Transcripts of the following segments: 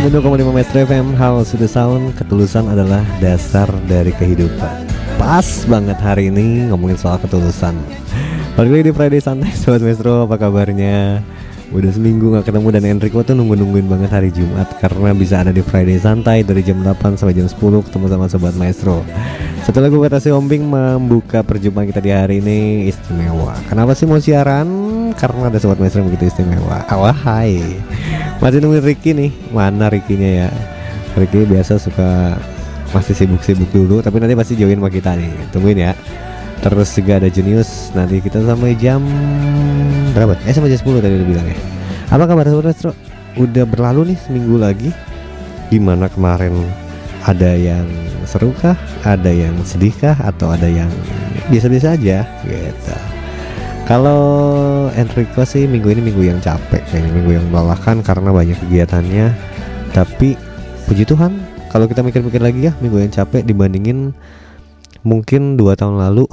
92,5 Metro FM House the Sound. Ketulusan adalah dasar dari kehidupan. Pas banget hari ini ngomongin soal ketulusan. Balik lagi di Friday Santai Sobat Metro apa kabarnya? Udah seminggu gak ketemu dan Enrico tuh nunggu-nungguin banget hari Jumat Karena bisa ada di Friday Santai dari jam 8 sampai jam 10 ketemu sama Sobat Maestro Setelah gue kata si Ombing membuka perjumpaan kita di hari ini istimewa. Kenapa sih mau siaran? Karena ada Sobat yang begitu istimewa. Wah hai Masih nungguin Ricky nih. Mana Ricky-nya ya? Ricky biasa suka masih sibuk-sibuk dulu Tapi nanti pasti join sama kita nih. Tungguin ya. Terus juga ada Junius. Nanti kita sampai jam Berapa? Eh sampai jam 10 tadi udah bilang ya. Apa kabar Sobat Maestro? Udah berlalu nih seminggu lagi. Gimana kemarin? Ada yang seru kah? Ada yang sedih kah? Atau ada yang biasa-biasa aja? Gitu kalau Enrico sih minggu ini minggu yang capek kayaknya minggu yang melelahkan karena banyak kegiatannya. Tapi puji Tuhan kalau kita mikir-mikir lagi ya minggu yang capek dibandingin mungkin dua tahun lalu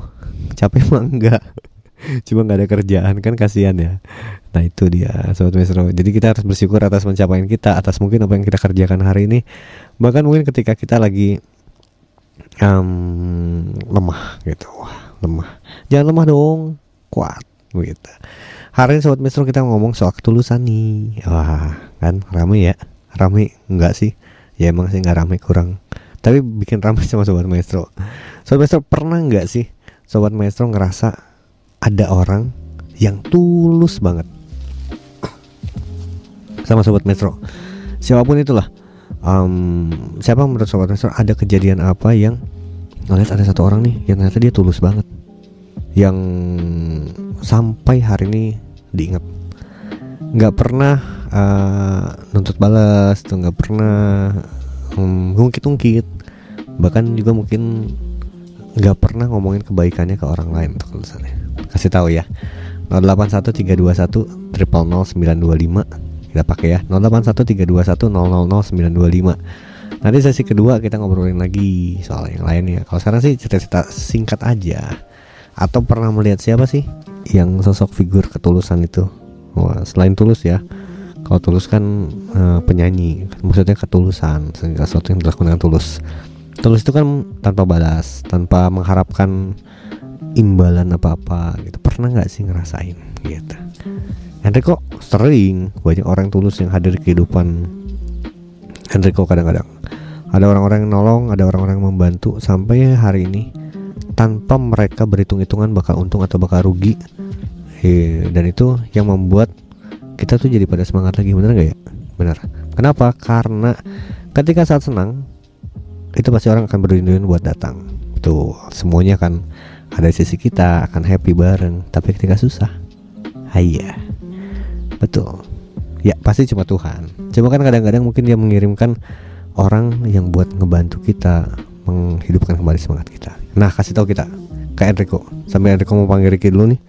capek mah enggak. Cuma nggak ada kerjaan kan kasihan ya. Nah itu dia sobat mesro jadi kita harus bersyukur atas pencapaian kita atas mungkin apa yang kita kerjakan hari ini. Bahkan mungkin ketika kita lagi um, lemah gitu. Wah lemah. Jangan lemah dong kuat gitu. Hari ini sobat mesro kita ngomong soal ketulusan nih. Wah kan rame ya. Rame enggak sih? Ya emang sih nggak rame kurang. Tapi bikin rame sama sobat maestro. Sobat maestro pernah nggak sih sobat maestro ngerasa ada orang yang tulus banget sama sobat maestro? Siapa pun itulah. Um, siapa menurut sobat maestro? Ada kejadian apa yang ngeliat ada satu orang nih yang ternyata dia tulus banget yang sampai hari ini diingat. Nggak pernah uh, nuntut balas tuh nggak pernah um, ngungkit-ungkit. Bahkan juga mungkin nggak pernah ngomongin kebaikannya ke orang lain tuh tulisannya kasih tahu ya. 081321 triple 0925 kita pakai ya. 081321 000925 nanti sesi kedua kita ngobrolin lagi soal yang lainnya kalau sekarang sih cerita-cerita singkat aja atau pernah melihat siapa sih yang sosok figur ketulusan itu? Wah, selain tulus ya. Kalau tulus kan uh, penyanyi maksudnya ketulusan sesuatu yang dilakukan dengan tulus. Tulus itu kan tanpa balas tanpa mengharapkan imbalan apa apa gitu. Pernah nggak sih ngerasain gitu? Enrico sering banyak orang tulus yang hadir di kehidupan Enrico kadang-kadang. Ada orang-orang yang nolong ada orang-orang yang membantu. Sampai hari ini tanpa mereka berhitung-hitungan bakal untung atau bakal rugi. E, dan itu yang membuat kita tuh jadi pada semangat lagi bener gak ya? Benar kenapa? Karena ketika saat senang itu pasti orang akan berduyun-duyun buat datang. Tuh semuanya kan ada sisi kita akan happy bareng. Tapi ketika susah iya. Betul. Ya pasti cuma Tuhan. Coba kan kadang-kadang mungkin dia mengirimkan orang yang buat ngebantu kita menghidupkan kembali semangat kita. Nah, kasih tahu kita ke Enrico. Sampai Enrico mau panggil Ricky dulu nih.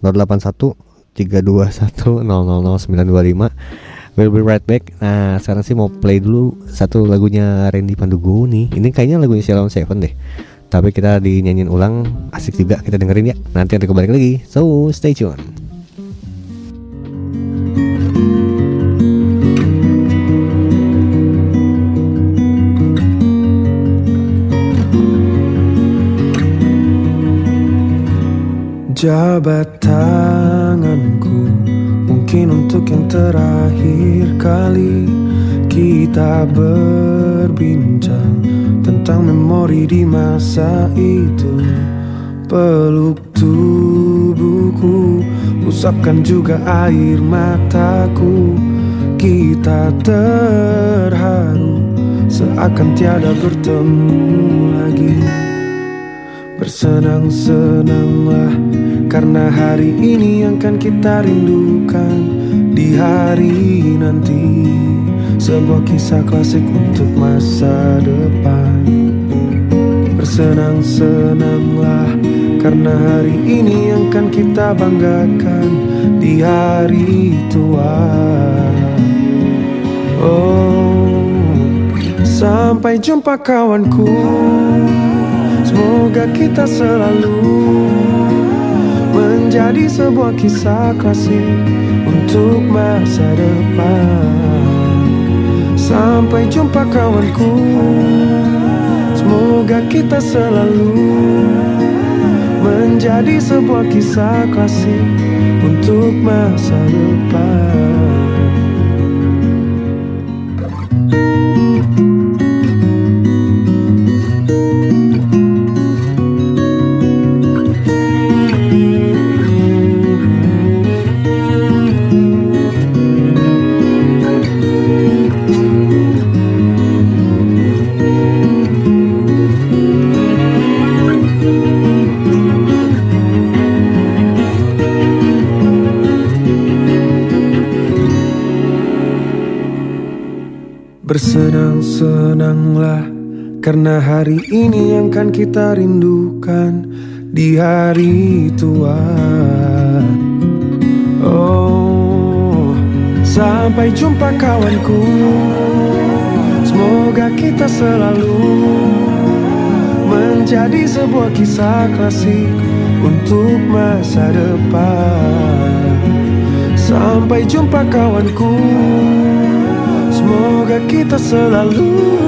081 321 000925. We'll be right back. Nah, sekarang sih mau play dulu satu lagunya Randy Pandugo nih. Ini kayaknya lagunya Shalom Seven deh. Tapi kita dinyanyiin ulang asik juga kita dengerin ya. Nanti Enrico balik lagi. So, stay tune. Jabat tanganku Mungkin untuk yang terakhir kali Kita berbincang Tentang memori di masa itu. Peluk tubuhku Usapkan juga air mataku. Kita terharu Seakan tiada bertemu lagi. Bersenang-senanglah karena hari ini yang kan kita rindukan Di hari nanti. Sebuah kisah klasik untuk masa depan. Bersenang-senanglah Karena hari ini yang kan kita banggakan Di hari tua. Oh Sampai jumpa kawanku. Semoga kita selalu menjadi sebuah kisah klasik untuk masa depan. Sampai jumpa kawanku Semoga kita selalu Menjadi sebuah kisah klasik Untuk masa depan Bersenang-senanglah karena hari ini yang kan kita rindukan di hari tua. Oh, sampai jumpa kawanku. Semoga kita selalu menjadi sebuah kisah klasik untuk masa depan. Sampai jumpa kawanku. Semoga kita selalu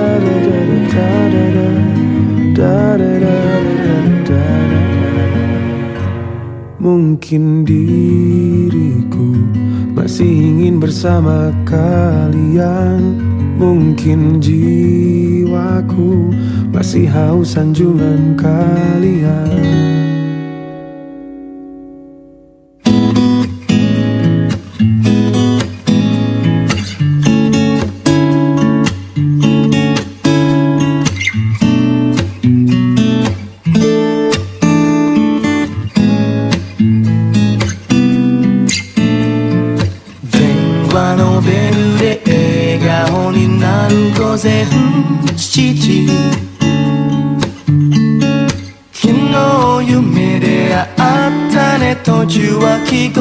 Mungkin diriku masih ingin bersama kalian. Mungkin jiwaku masih haus sanjungan kalian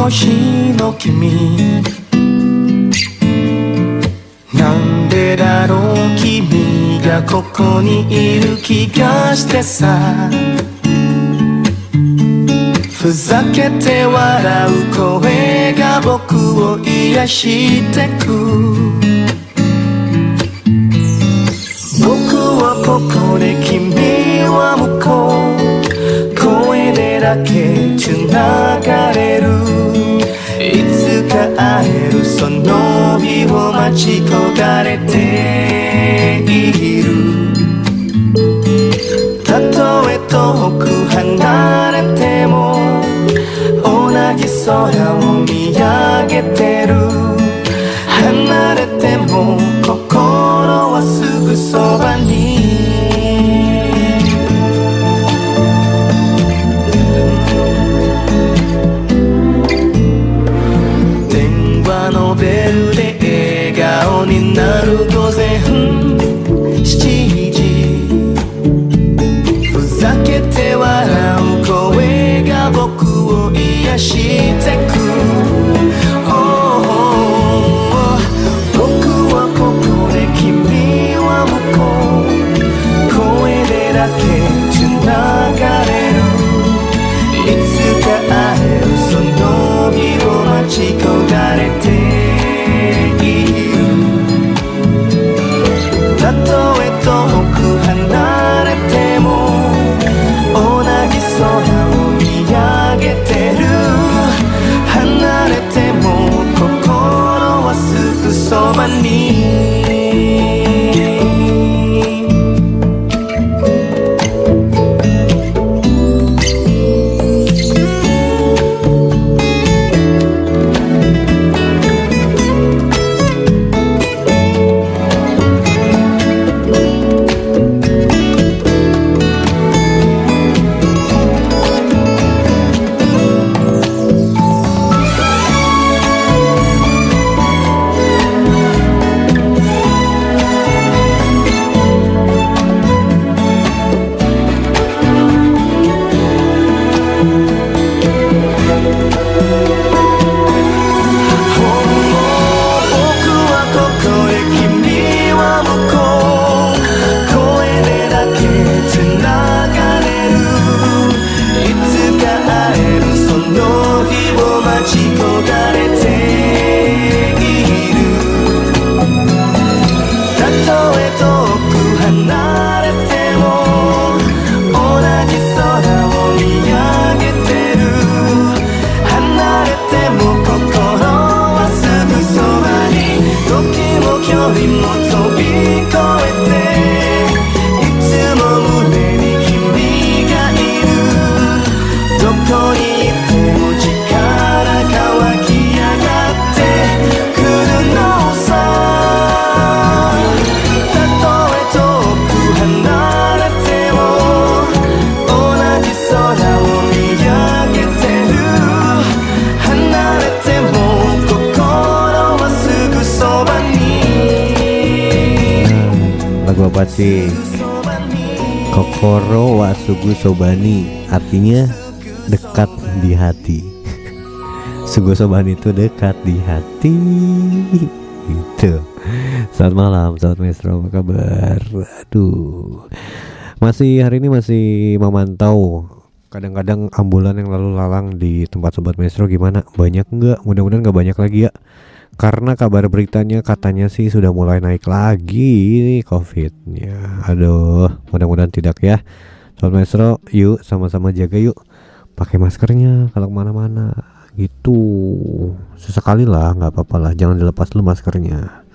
年の君。なんでだろう君がここにいる気がしてさ。ふざけて笑う声が僕を癒してく。僕はここで君は向こう。声でだけ繋がれる。いつか会えるその日を待ち焦がれている。たとえ遠く離れても同じ空を見上げてる。離れても心はすぐそばに7時ふざけて笑う声が僕を癒してく。 มั Asik Kokoro wa sugu sobani. Artinya dekat di hati. Sugu sobani itu dekat di hati. Gitu. Selamat malam, selamat maestro, apa kabar? Aduh. Masih hari ini masih memantau Kadang-kadang ambulan yang lalu lalang di tempat sobat maestro gimana? Banyak nggak? Mudah-mudahan nggak banyak lagi ya karena kabar beritanya katanya sih sudah mulai naik lagi covidnya. Aduh mudah-mudahan tidak ya. Sobat Maestro yuk sama-sama jaga yuk. Pakai maskernya kalau ke mana-mana. Gitu. Sesekali lah nggak apa-apa lah. Jangan dilepas dulu maskernya.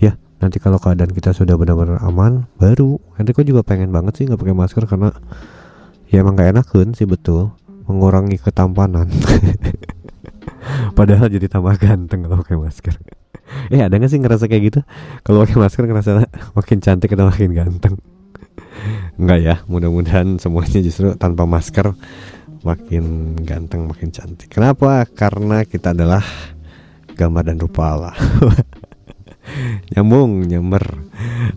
Ya nanti kalau keadaan kita sudah benar-benar aman baru. Nanti kok juga pengen banget sih nggak pakai masker karena ya emang gak enakan sih betul. Mengurangi ketampanan Padahal jadi tambah ganteng kalau pakai masker. Eh ada nggak sih ngerasa kayak gitu? Kalau pakai masker ngerasa makin cantik atau makin ganteng? Enggak ya. Mudah-mudahan semuanya justru tanpa masker makin ganteng, makin cantik. Kenapa? Karena kita adalah gambar dan rupa Allah. Nyambung, nyamber.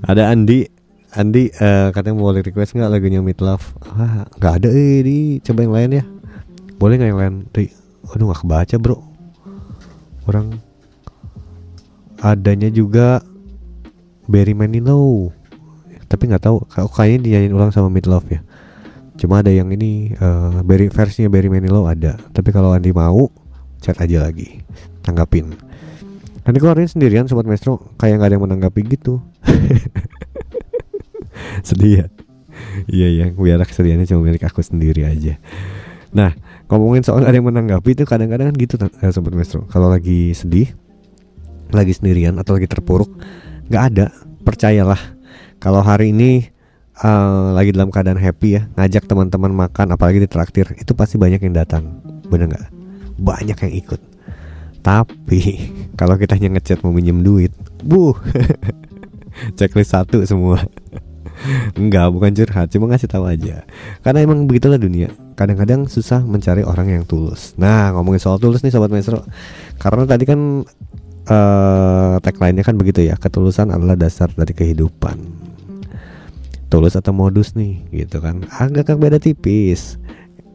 Ada Andi. Andi eh, katanya mau request nggak lagunya Meat Love? Wah, nggak ada eh di coba yang lain ya. Boleh nggak yang lain? Di Aduh nggak kebaca bro. Orang. Adanya juga Barry Manilow. Tapi nggak tahu kayaknya Kayaknya dinyanyiin ulang sama Midlove ya. Cuma ada yang ini uh, Barry, Versinya Barry Manilow ada. Tapi kalau Andi mau Chat aja lagi. Tanggapin Nanti ini sendirian Sobat Maestro. Kayak nggak ada yang menanggapi gitu. Sedih ya? Iya iya. Biar kesedihannya cuma milik aku sendiri aja. Nah ngomongin soal ada yang menanggapi itu kadang-kadang kan gitu eh, sobat maestro. Kalau lagi sedih lagi sendirian atau lagi terpuruk nggak ada. Percayalah kalau hari ini uh, lagi dalam keadaan happy ya ngajak teman-teman makan apalagi di traktir itu pasti banyak yang datang. Bener nggak? Banyak yang ikut. Tapi kalau kita hanya ngechat mau minjem duit bu checklist satu semua Enggak, bukan curhat, cuma ngasih tahu aja. Karena emang begitulah dunia. Kadang-kadang susah mencari orang yang tulus. Nah, ngomongin soal tulus nih sobat maestro. Karena tadi kan uh, tagline-nya kan begitu ya, ketulusan adalah dasar dari kehidupan. Tulus atau modus nih, gitu kan. Agak beda tipis.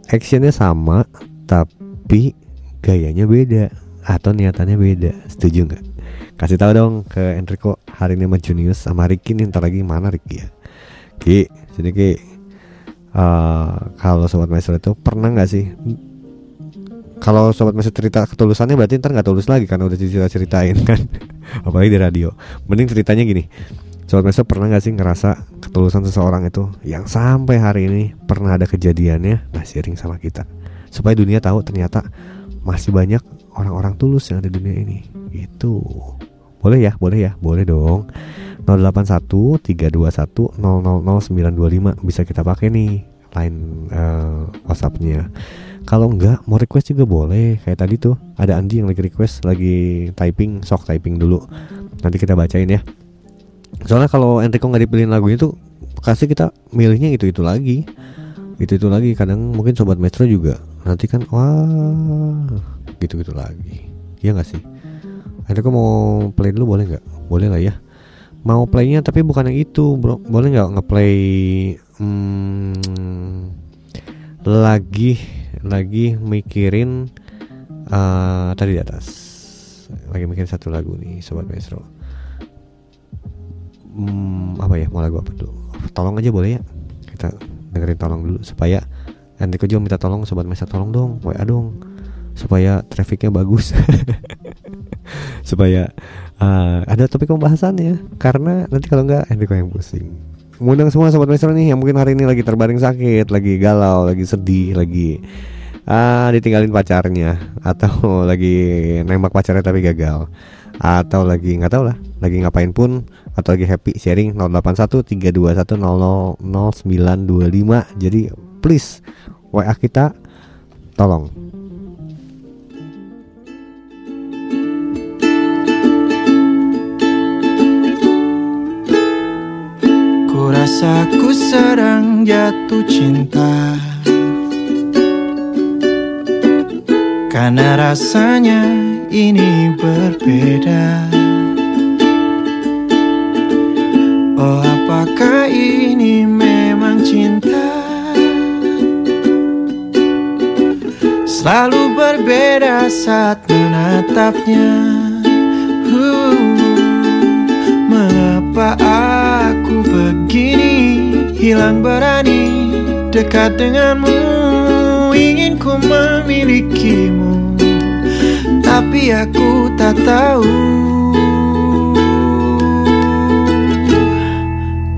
Actionnya sama, tapi gayanya beda atau niatannya beda. Setuju nggak? Kasih tahu dong ke Enrico hari ini sama Junius sama Ricky nih ntar lagi mana Ricky ya? Ki, sini Ki. Uh, kalau sobat maestro itu pernah nggak sih? Kalau sobat maestro cerita ketulusannya berarti ntar nggak tulus lagi kan udah cerita ceritain kan. Apalagi di radio. Mending ceritanya gini. Sobat maestro pernah nggak sih ngerasa ketulusan seseorang itu yang sampai hari ini pernah ada kejadiannya, nah sharing sama kita supaya dunia tahu ternyata masih banyak orang-orang tulus yang ada di dunia ini. Itu boleh ya, boleh ya, boleh dong. 081 321 000925 bisa kita pakai nih line uh, WhatsAppnya. Kalau enggak mau request juga boleh. Kayak tadi tuh ada Andi yang lagi request lagi typing, sok typing dulu. Nanti kita bacain ya. Soalnya kalau Enrico nggak dipilihin lagunya tuh kasih kita milihnya itu itu lagi. Itu itu lagi. Kadang mungkin sobat Metro juga nanti kan wah gitu gitu lagi. Iya nggak sih? Enrico mau play dulu boleh nggak? Boleh lah ya. Mau playnya tapi bukan yang itu bro. Boleh nggak ngeplay hmm, lagi lagi mikirin uh, tadi di atas. Lagi mikirin satu lagu nih sobat maestro. Hmm, apa ya? Mau lagu apa dulu? Tolong aja boleh ya. Kita dengerin tolong dulu supaya nanti juga minta tolong sobat maestro tolong dong wa dong supaya trafficnya bagus. Supaya uh, ada topik pembahasannya karena nanti kalau enggak Enrico yang pusing. Mengundang semua sobat maestro nih yang mungkin hari ini lagi terbaring sakit, lagi galau, lagi sedih, lagi ah ditinggalin pacarnya. Atau lagi nembak pacarnya tapi gagal. Atau lagi nggak tahu lah lagi ngapain pun. Atau lagi happy sharing 081321000925 jadi please WA kita tolong Ku rasa ku sedang jatuh cinta. Karena rasanya ini berbeda. Oh apakah ini memang cinta? Selalu berbeda saat menatapnya. Huh, Mengapa aku begini Hilang berani dekat denganmu Ingin ku memilikimu. Tapi aku tak tahu.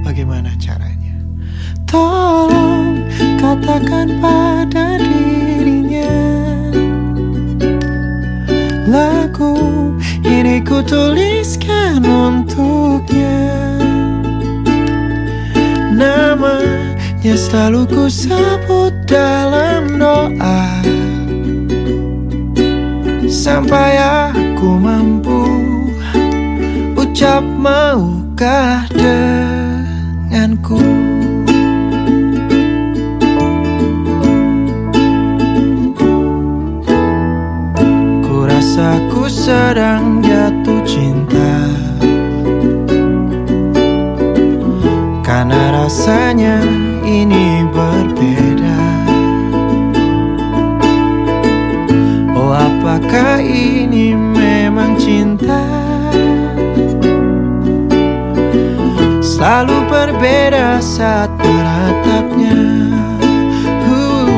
Bagaimana caranya? Tolong katakan pada dirinya. Lagu ini ku tuliskan untuknya Namanya selalu ku sebut dalam doa. Sampai aku mampu Ucap maukah denganku. Ku rasa ku sedang jatuh cinta. Karena rasanya ini memang cinta. Selalu berbeda saat menatapnya Huh,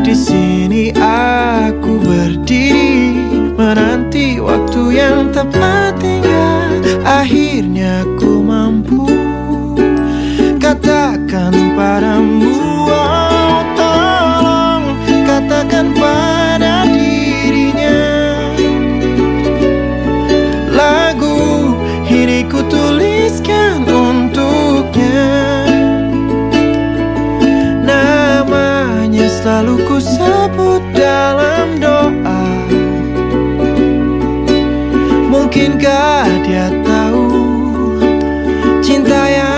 Di sini aku berdiri Menanti waktu yang tepat hingga Akhirnya ku Mungkinkah dia tahu Cinta yang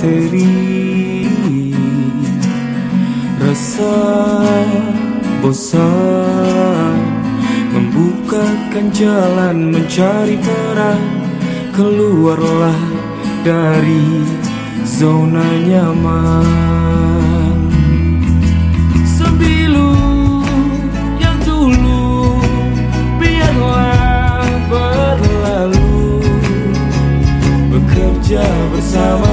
materi. Rasa bosan Membukakan jalan mencari terang Keluarlah dari zona nyaman. Sembilu yang dulu biarlah berlalu. Bekerja bersama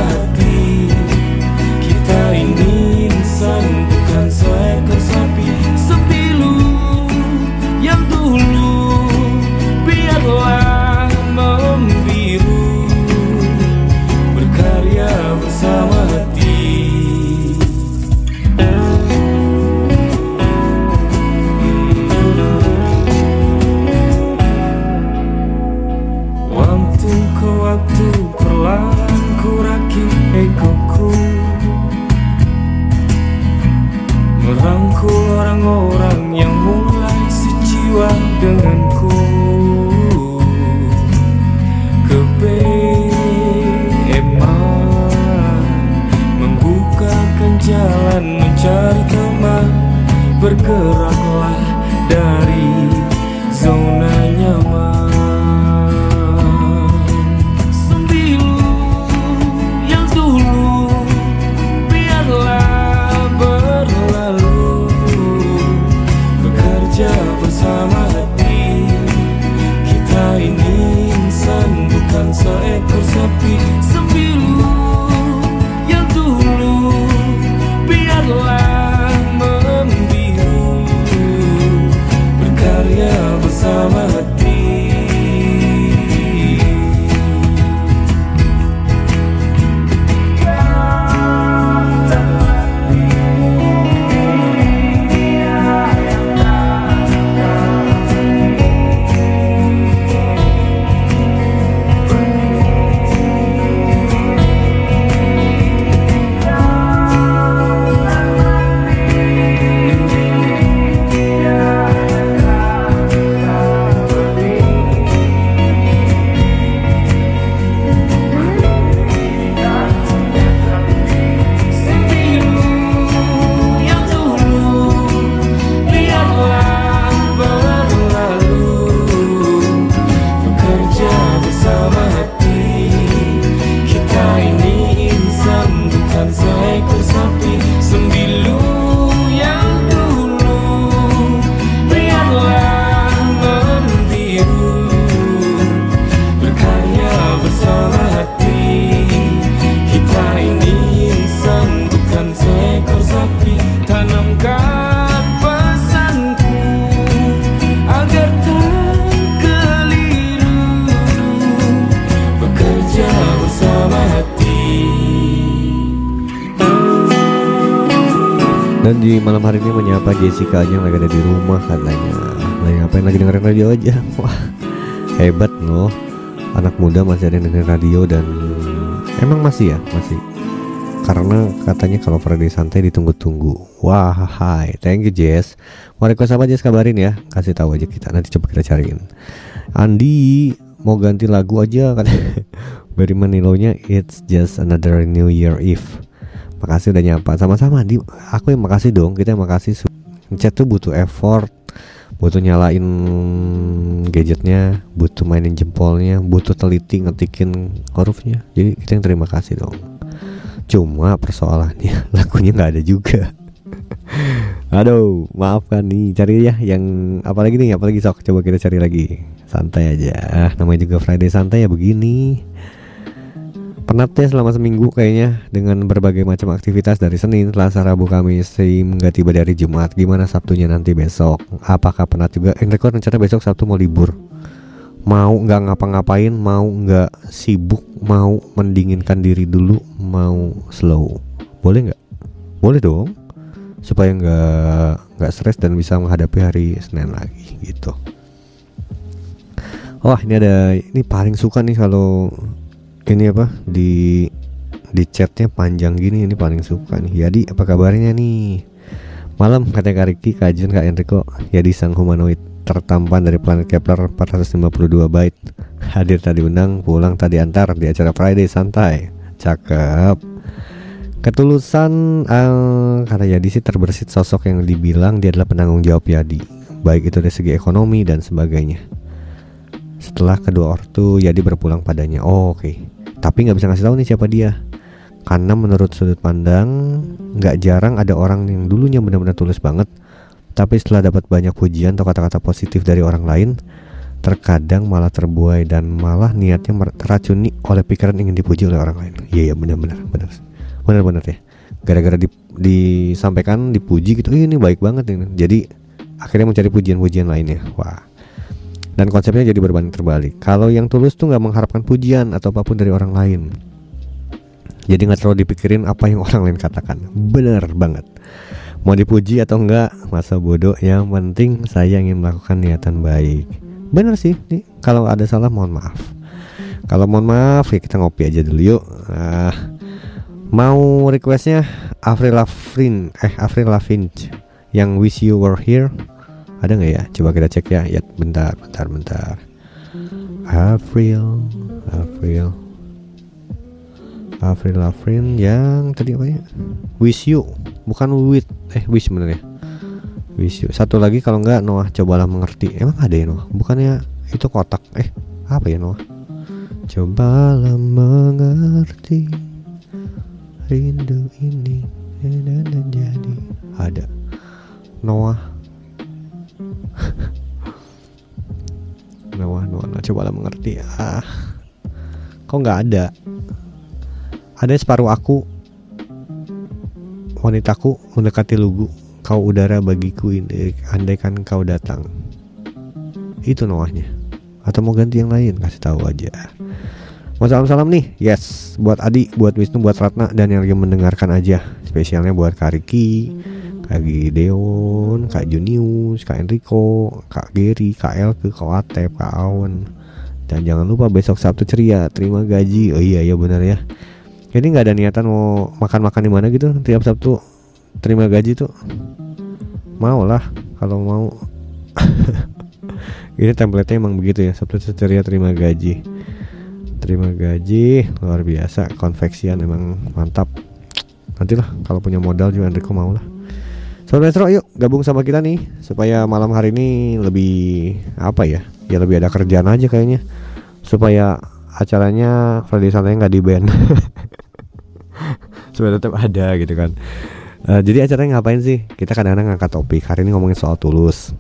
Dan di malam hari ini menyapa Jessica yang lagi ada di rumah katanya. Lagi ngapain lagi dengerin radio aja? Wah hebat loh. Anak muda masih ada yang dengerin radio dan Emang masih ya? Masih. Karena katanya kalau Friday santai ditunggu-tunggu. Wah hai. Thank you Jess. Mau request apa Jess. Kabarin ya. Kasih tahu aja kita. Nanti coba kita cariin. Andi mau ganti lagu aja. Katanya Barry Manilow-nya It's just another New Year Eve Makasih udah nyapa. Sama-sama Andi. Aku yang makasih dong. Kita yang makasih. Chat tuh butuh effort. Butuh nyalain gadgetnya. Butuh mainin jempolnya. Butuh teliti ngetikin hurufnya. Jadi kita yang terima kasih dong. Cuma persoalannya Lagunya nggak ada juga. Aduh maafkan nih. Cari ya yang Apalagi nih? Apalagi sok? Coba kita cari lagi. Santai aja. Namanya juga Friday santai ya begini Penat ya selama seminggu kayaknya dengan berbagai macam aktivitas dari Senin, Selasa, Rabu, Kamis hingga tiba dari Jumat. Gimana Sabtunya nanti besok? Apakah penat juga? Enrico rencana besok Sabtu mau libur. Mau nggak ngapa-ngapain, mau nggak sibuk, mau mendinginkan diri dulu, mau slow. Boleh nggak? Boleh dong. Supaya nggak nggak stres dan bisa menghadapi hari Senin lagi gitu. Wah ini ada ini paling suka nih kalau ini apa? Di di chatnya panjang gini ini paling suka nih. Yadi apa kabarnya nih? Malam kata Kak Riki kajian Kak Enrico. Yadi sang humanoid tertampan dari planet Kepler 452 byte. Hadir tadi undang pulang tadi antar di acara Friday santai. Cakep. Ketulusan eh, kata Yadi sih terbersit sosok yang dibilang dia adalah penanggung jawab Yadi. Baik itu dari segi ekonomi dan sebagainya. Setelah kedua ortu Yadi berpulang padanya. Oh, oke tapi nggak bisa ngasih tahu nih siapa dia. Karena menurut sudut pandang nggak jarang ada orang yang dulunya benar-benar tulus banget. Tapi setelah dapat banyak pujian atau kata-kata positif dari orang lain terkadang malah terbuai dan malah niatnya teracuni oleh pikiran ingin dipuji oleh orang lain. Iya iya benar-benar benar. Benar-benar ya. Gara-gara di- disampaikan dipuji gitu "Ih, ini baik banget ini. Jadi akhirnya mencari pujian-pujian lainnya. Wah dan konsepnya jadi berbanding terbalik. Kalau yang tulus tuh nggak mengharapkan pujian atau apa pun dari orang lain. Jadi nggak terlalu dipikirin apa yang orang lain katakan. Bener banget. Mau dipuji atau enggak, masa bodoh. Yang penting saya ingin melakukan niatan baik. Bener sih. Nih, kalau ada salah mohon maaf. Kalau mohon maaf ya kita ngopi aja dulu yuk. Ah, mau requestnya Avril Lavigne, eh Avril Lavigne Yang Wish You Were Here ada nggak ya? Coba kita cek ya. Ya bentar, bentar, bentar. April, April, April Lavril yang tadi apa ya? Wish You, bukan with eh Wish sebenarnya. Wish You. Satu lagi kalau nggak Noah cobalah mengerti. Emang ada ya Noah? Bukannya itu kotak? Eh apa ya Noah? Cobalah mengerti rindu ini dan jadi ada Noah Noah Noah, Noah. cobalah mengerti. Ah. Kok nggak ada? Ada separuh aku wanitaku mendekati lugu kau udara bagiku ini andaikan kau datang. Itu Noahnya. Atau mau ganti yang lain? Kasih tahu aja Mau salam-salam nih, yes, buat Adi, buat Wisnu, buat Ratna dan yang lagi mendengarkan aja. Spesialnya buat Kak Riki, Kak Gideon, Kak Junius, Kak Enrico, Kak Geri, Kak Elke, Kak Atep, Kak Awan. Dan jangan lupa besok Sabtu ceria, terima gaji. Oh iya iya benar ya. Jadi nggak ada niatan mau makan-makan di mana gitu tiap Sabtu terima gaji tuh. Mau lah kalau mau. Ini template-nya emang begitu ya, Sabtu ceria terima gaji terima gaji luar biasa konveksian emang mantap. Nantilah kalau punya modal juga Enrico mau lah Sobat Metro yuk gabung sama kita nih supaya malam hari ini lebih apa ya ya lebih ada kerjaan aja kayaknya. Supaya acaranya Freddy Santai nggak di band. Supaya tetap ada gitu kan. Eh, jadi acaranya ngapain sih? Kita kadang-kadang ngangkat topik. Hari ini ngomongin soal tulus.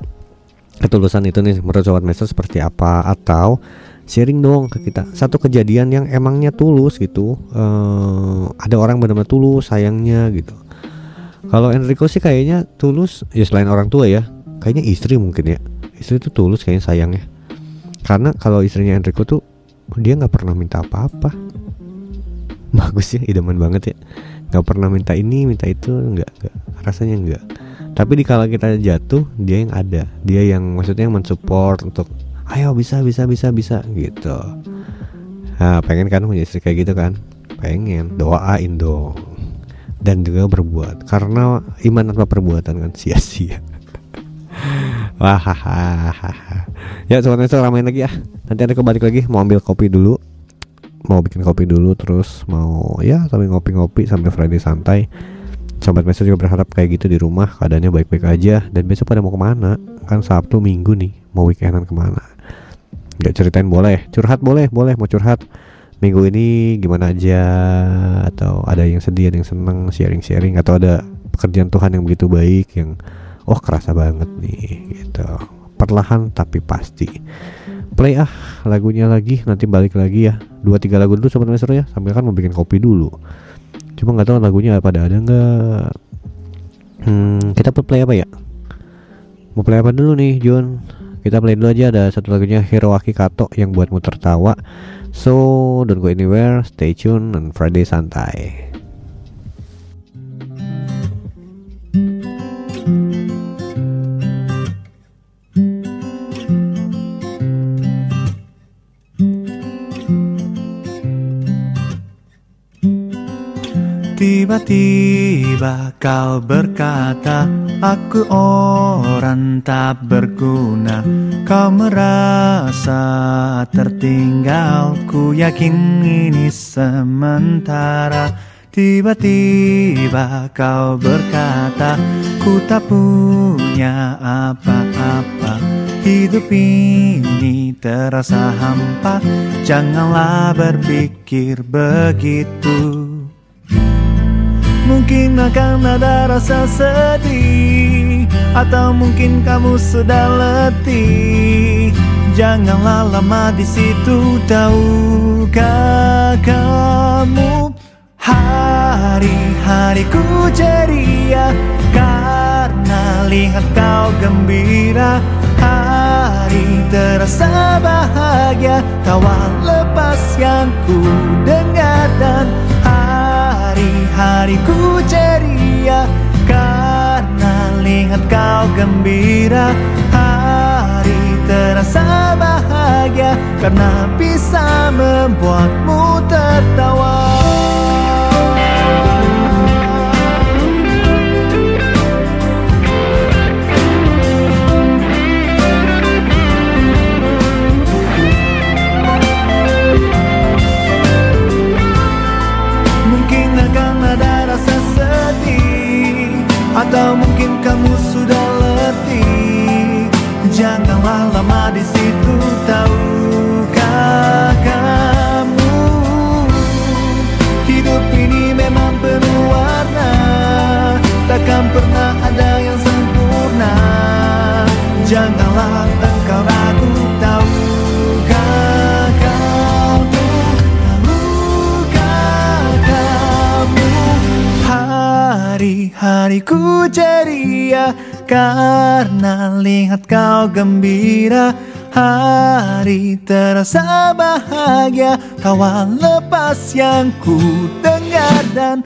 Ketulusan itu nih menurut Sobat Metro seperti apa? Atau sharing dong ke kita. Satu kejadian yang emangnya tulus gitu eh ada orang benar-benar tulus sayangnya gitu. Kalau Enrico sih kayaknya tulus ya selain orang tua ya kayaknya istri mungkin ya. Istri itu tulus kayaknya sayangnya. Karena kalau istrinya Enrico tuh dia nggak pernah minta apa-apa. Bagus ya idaman banget ya. Nggak pernah minta ini minta itu nggak nggak rasanya nggak. Tapi di kala kita jatuh dia yang ada. Dia yang maksudnya yang mensupport untuk ayo bisa bisa bisa bisa gitu. Nah pengen kan punya istri kayak gitu kan? Pengen doain dong. Dan juga berbuat karena iman tanpa perbuatan kan sia-sia. Wah ya sobat Nestor ramein lagi ya. Nanti ada kembali lagi mau ambil kopi dulu. Mau bikin kopi dulu terus mau ya sambil ngopi-ngopi sampai Friday santai. Sobat Mesra juga berharap kayak gitu di rumah keadaannya baik-baik aja. Dan besok pada mau ke mana? Kan Sabtu Minggu nih mau weekendan ke mana nggak ceritain boleh. Curhat boleh boleh. Mau curhat minggu ini gimana aja? Atau ada yang sedih ada yang seneng sharing-sharing? Atau ada pekerjaan Tuhan yang begitu baik yang oh kerasa banget nih gitu. Perlahan tapi pasti. Play ah lagunya lagi nanti balik lagi ya. Dua tiga lagu dulu sobat Mesra ya. Sambil kan mau bikin kopi dulu. Cuma nggak tahu lagunya pada ada nggak. Hmm, kita play apa ya? Mau play apa dulu nih John kita play dulu aja ada satu lagunya Hiroaki Kato yang buatmu tertawa. So don't go anywhere stay tune on Friday santai Tiba-tiba kau berkata Aku orang tak berguna. Kau merasa tertinggal Ku yakin ini sementara. Tiba-tiba kau berkata Ku tak punya apa-apa. Hidup ini terasa hampa Janganlah berpikir begitu Mungkin akan ada rasa sedih Atau mungkin kamu sudah letih. Janganlah lama di situ Tahukah kamu? Hari-hariku ceria Karena lihat kau gembira. Hari terasa bahagia Tawa lepas yang ku dengar dan hari-hariku ceria Karena lihat kau gembira. Hari terasa bahagia Karena bisa membuatmu tertawa Atau mungkin kamu sudah letih? Janganlah lama di situ tahu kamu? Hidup ini memang penuh warna Takkan pernah ada yang sempurna. Jangan Ku ceria Karena lihat kau gembira. Hari terasa bahagia Kawan lepas yang ku dengar dan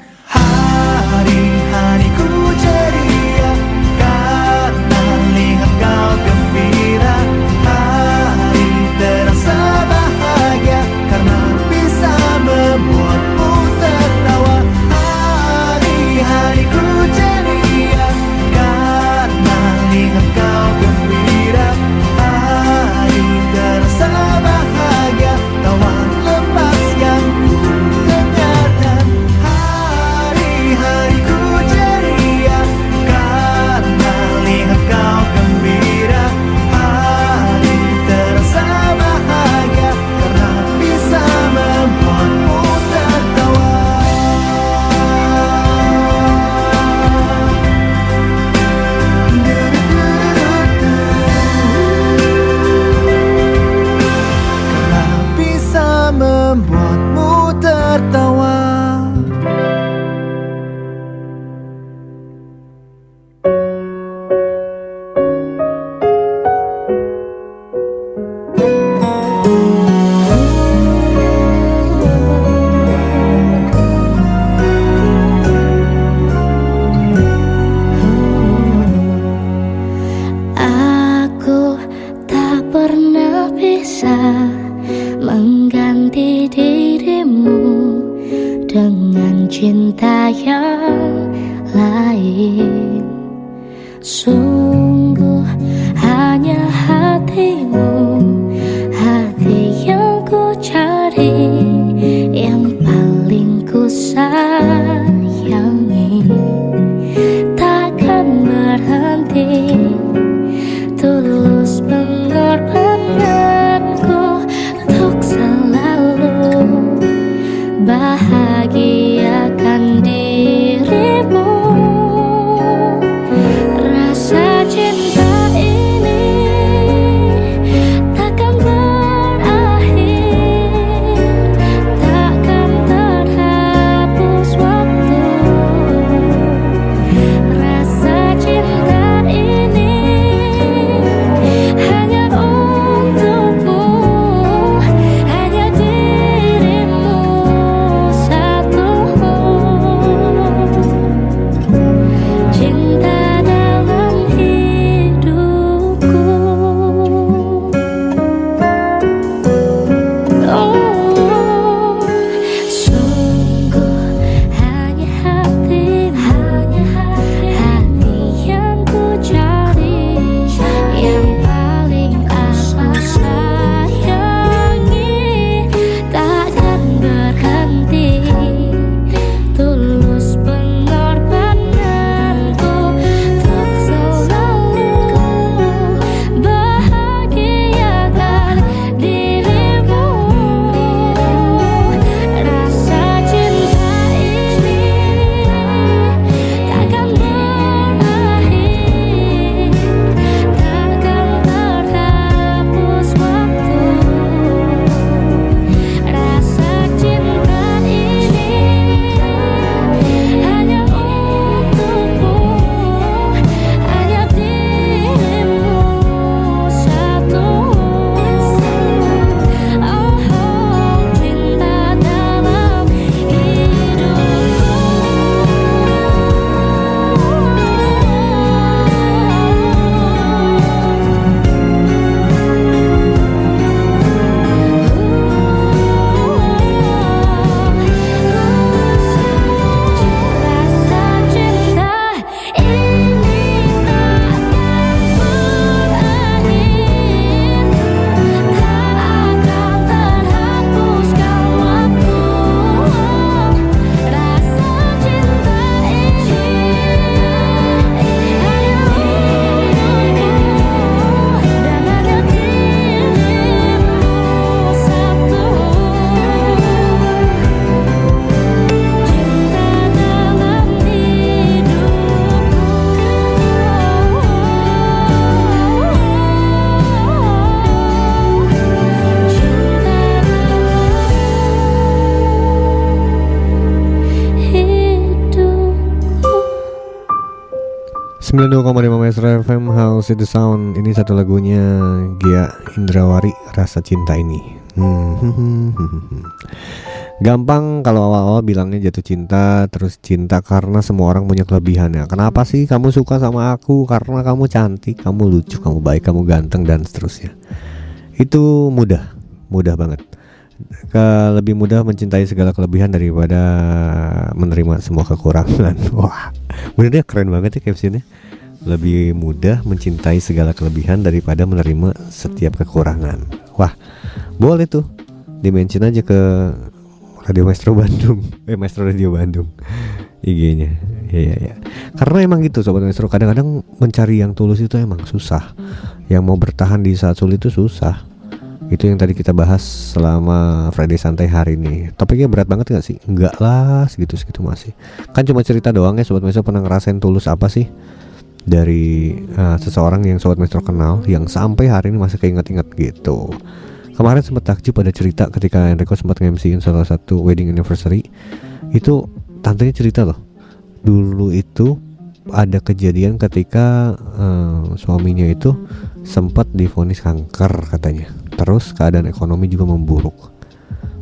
92,5 Maestro FM House Itu Sound? Ini satu lagunya Gia Indrawari Rasa Cinta Ini. Hmm. Gampang kalau awal-awal bilangnya jatuh cinta Terus cinta karena semua orang punya kelebihannya. Kenapa sih kamu suka sama aku? Karena kamu cantik, kamu lucu, kamu baik, kamu ganteng dan seterusnya. Itu mudah, mudah banget ke lebih mudah mencintai segala kelebihan daripada menerima semua kekurangan. Wah, bener deh keren banget ya captionnya. Lebih mudah mencintai segala kelebihan daripada menerima setiap kekurangan. Wah, boleh tuh dimention aja ke Radio Maestro Bandung, eh Maestro Radio Bandung, IG-nya. Iya, iya. Karena emang gitu sobat Maestro, kadang-kadang mencari yang tulus itu emang susah. Yang mau bertahan di saat sulit itu susah itu yang tadi kita bahas selama Friday Santai hari ini. Topiknya berat banget gak sih? enggak lah segitu segitu masih. Kan cuma cerita doang ya Sobat Maestro pernah ngerasain tulus apa sih? Dari uh, seseorang yang Sobat Maestro kenal yang sampai hari ini masih keinget-inget gitu. Kemarin sempat takjub pada cerita ketika Enrico sempat nge-MC-in salah satu wedding anniversary. Itu tantenya cerita loh. Dulu itu ada kejadian ketika uh, suaminya itu sempat divonis kanker katanya terus keadaan ekonomi juga memburuk.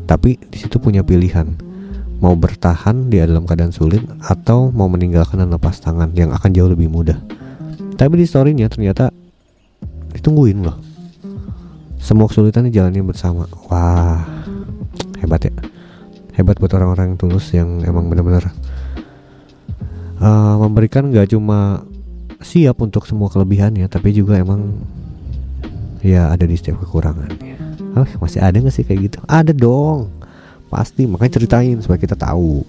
Tapi di situ punya pilihan, mau bertahan di dalam keadaan sulit atau mau meninggalkan dan lepas tangan yang akan jauh lebih mudah. Tapi di storynya ternyata ditungguin loh. Semua kesulitan dijalani bersama. Wah, hebat ya. Hebat buat orang-orang yang tulus yang emang benar-benar uh, memberikan gak cuma siap untuk semua kelebihannya, tapi juga emang ya ada di setiap kekurangannya oh, masih ada nggak sih kayak gitu? Ada dong. Pasti makanya ceritain supaya kita tahu.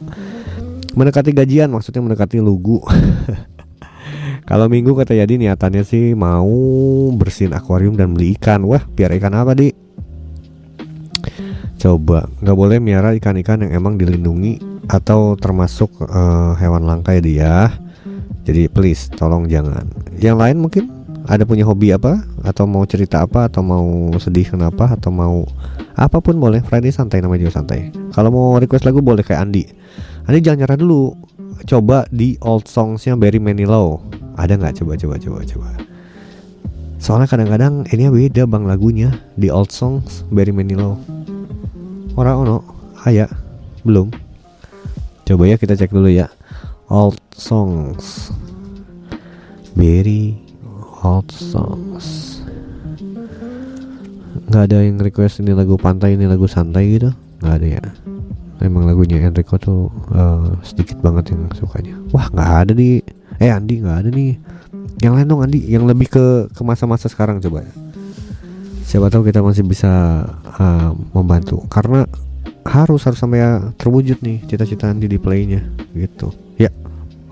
Mendekati gajian maksudnya mendekati lugu. Kalau minggu kata Yadi niatannya sih mau bersihin akuarium dan beli ikan. Wah biar ikan apa di? Coba nggak boleh miara ikan-ikan yang emang dilindungi atau termasuk uh, hewan langka ya dia jadi please tolong jangan. Yang lain mungkin ada punya hobi apa? Atau mau cerita apa? Atau mau sedih kenapa? Atau mau apa pun boleh. Friday santai namanya juga santai. Kalau mau request lagu boleh kayak Andi. Andi jangan nyerah dulu. Coba di old songsnya Barry Manilow. Ada nggak? Coba coba coba coba. Soalnya kadang-kadang ini beda bang lagunya. Di old songs Barry Manilow. Orang ono. Ayah belum. Coba ya kita cek dulu ya. Old songs. Barry old songs. Nggak ada yang request ini lagu pantai ini lagu santai gitu? Nggak ada ya? Emang lagunya Enrico tuh uh, sedikit banget yang sukanya. Wah nggak ada di eh Andi nggak ada nih. Yang lain dong Andi yang lebih ke ke masa-masa sekarang coba siapa tahu kita masih bisa uh, membantu. Karena harus harus sampai ya terwujud nih cita-cita Andi di playnya gitu. Ya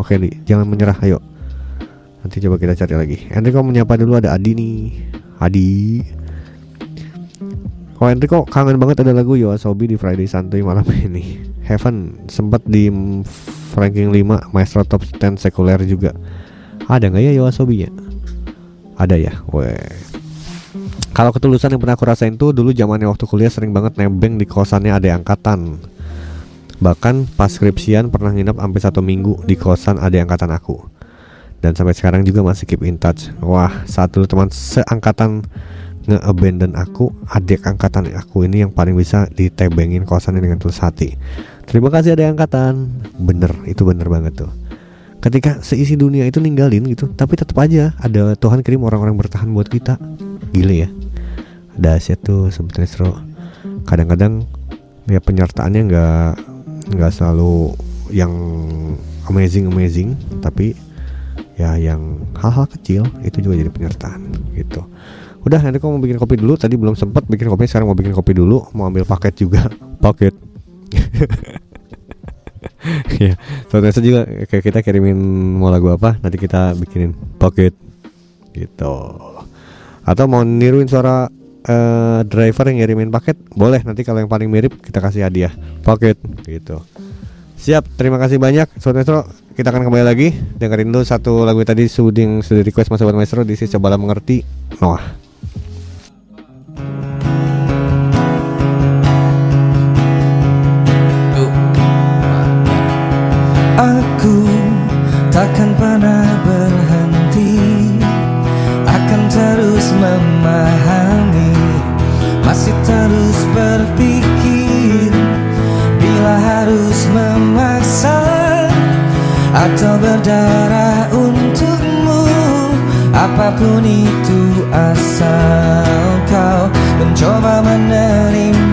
oke nih jangan menyerah ayo Nanti coba kita cari lagi. Enrico menyapa dulu ada Adi nih. Adi. Oh Enrico kangen banget ada lagu Yoasobi di Friday Santuy malam ini. Heaven sempat di ranking 5 Maestro Top 10 sekuler juga. Ada nggak ya Yoasobi ya? Ada ya. Weh. Kalau ketulusan yang pernah aku rasain tuh dulu zamannya waktu kuliah sering banget nebeng di kosannya ada angkatan. Bahkan pas skripsian pernah nginep sampai satu minggu di kosan ada angkatan aku dan sampai sekarang juga masih keep in touch. Wah saat dulu teman seangkatan nge-abandon aku adik angkatan aku ini yang paling bisa ditebengin kosannya dengan tulus hati. Terima kasih ada angkatan. Bener itu bener banget tuh. Ketika seisi dunia itu ninggalin gitu tapi tetap aja ada Tuhan kirim orang-orang bertahan buat kita. Gile ya. Dahsyat tuh sebetulnya seru. Kadang-kadang ya penyertaannya nggak nggak selalu yang amazing amazing tapi ya yang hal-hal kecil itu juga jadi penyertaan gitu. Udah nanti kau mau bikin kopi dulu. Tadi belum sempat bikin kopi sekarang mau bikin kopi dulu. Mau ambil paket juga. Paket. Ya soalnya juga kayak kita kirimin mau lagu apa nanti kita bikinin paket gitu. Atau mau niruin suara uh, driver yang ngirimin paket boleh. Nanti kalau yang paling mirip kita kasih hadiah. Paket gitu Siap, terima kasih banyak Sobat Maestro. Kita akan kembali lagi. Dengerin dulu satu lagu tadi Suding sudah request Mas Sobat Maestro. Di sini cobalah mengerti Noah. Aku takkan pernah berhenti. Akan terus memahami. Masih terus berpikir harus memaksa Atau berdarah untukmu. Apa pun itu asal kau mencoba menerima